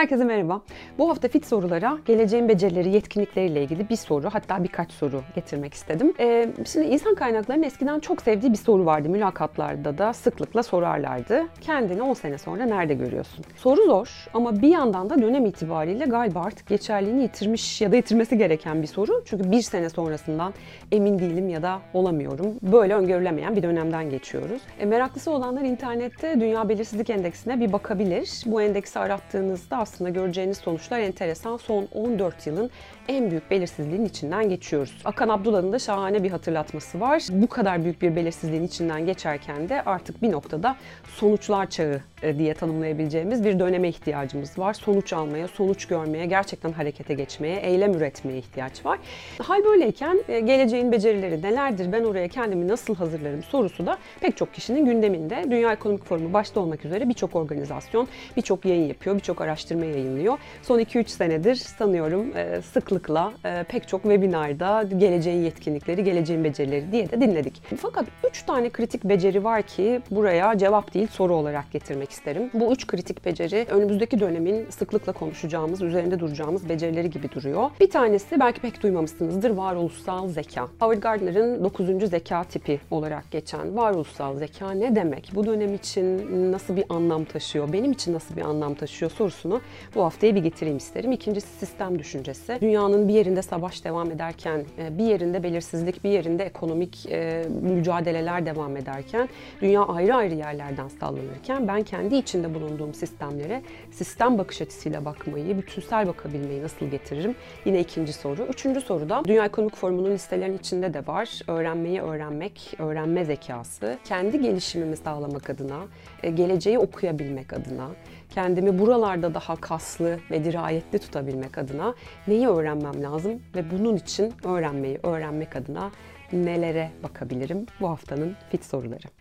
Herkese merhaba. Bu hafta fit sorulara geleceğin becerileri, yetkinlikleriyle ilgili bir soru hatta birkaç soru getirmek istedim. Ee, şimdi insan kaynaklarının eskiden çok sevdiği bir soru vardı. Mülakatlarda da sıklıkla sorarlardı. Kendini 10 sene sonra nerede görüyorsun? Soru zor ama bir yandan da dönem itibariyle galiba artık geçerliğini yitirmiş ya da yitirmesi gereken bir soru. Çünkü bir sene sonrasından emin değilim ya da olamıyorum. Böyle öngörülemeyen bir dönemden geçiyoruz. E, meraklısı olanlar internette Dünya Belirsizlik Endeksine bir bakabilir. Bu endeksi arattığınızda aslında göreceğiniz sonuçlar enteresan. Son 14 yılın en büyük belirsizliğin içinden geçiyoruz. Akan Abdullah'ın da şahane bir hatırlatması var. Bu kadar büyük bir belirsizliğin içinden geçerken de artık bir noktada sonuçlar çağı e, diye tanımlayabileceğimiz bir döneme ihtiyacımız var. Sonuç almaya, sonuç görmeye, gerçekten harekete geçmeye, eylem üretmeye ihtiyaç var. Hal böyleyken e, geleceğin becerileri nelerdir, ben oraya kendimi nasıl hazırlarım sorusu da pek çok kişinin gündeminde. Dünya Ekonomik Forumu başta olmak üzere birçok organizasyon, birçok yayın yapıyor, birçok araştırma yayınlıyor. Son 2-3 senedir sanıyorum e, sıklıkla pek çok webinarda geleceğin yetkinlikleri, geleceğin becerileri diye de dinledik. Fakat 3 tane kritik beceri var ki buraya cevap değil soru olarak getirmek isterim. Bu üç kritik beceri önümüzdeki dönemin sıklıkla konuşacağımız, üzerinde duracağımız becerileri gibi duruyor. Bir tanesi belki pek duymamışsınızdır varoluşsal zeka. Howard Gardner'ın 9. zeka tipi olarak geçen varoluşsal zeka ne demek? Bu dönem için nasıl bir anlam taşıyor? Benim için nasıl bir anlam taşıyor sorusunu bu haftaya bir getireyim isterim. İkincisi sistem düşüncesi. Dünyanın bir yerinde savaş devam ederken, e, bir yerinde belirsizlik, bir yerinde ekonomik e, mücadeleler devam ederken, dünya ayrı ayrı yerlerden sallanırken ben kendi içinde bulunduğum sistemlere sistem bakış açısıyla bakmayı, bütünsel bakabilmeyi nasıl getiririm? Yine ikinci soru. Üçüncü soru da Dünya Ekonomik Forumu'nun listelerin içinde de var. Öğrenmeyi öğrenmek, öğrenme zekası. Kendi gelişimimi sağlamak adına, e, geleceği okuyabilmek adına, kendimi buralarda daha kaslı ve dirayetli tutabilmek adına neyi öğrenmem lazım ve bunun için öğrenmeyi öğrenmek adına nelere bakabilirim? Bu haftanın fit soruları.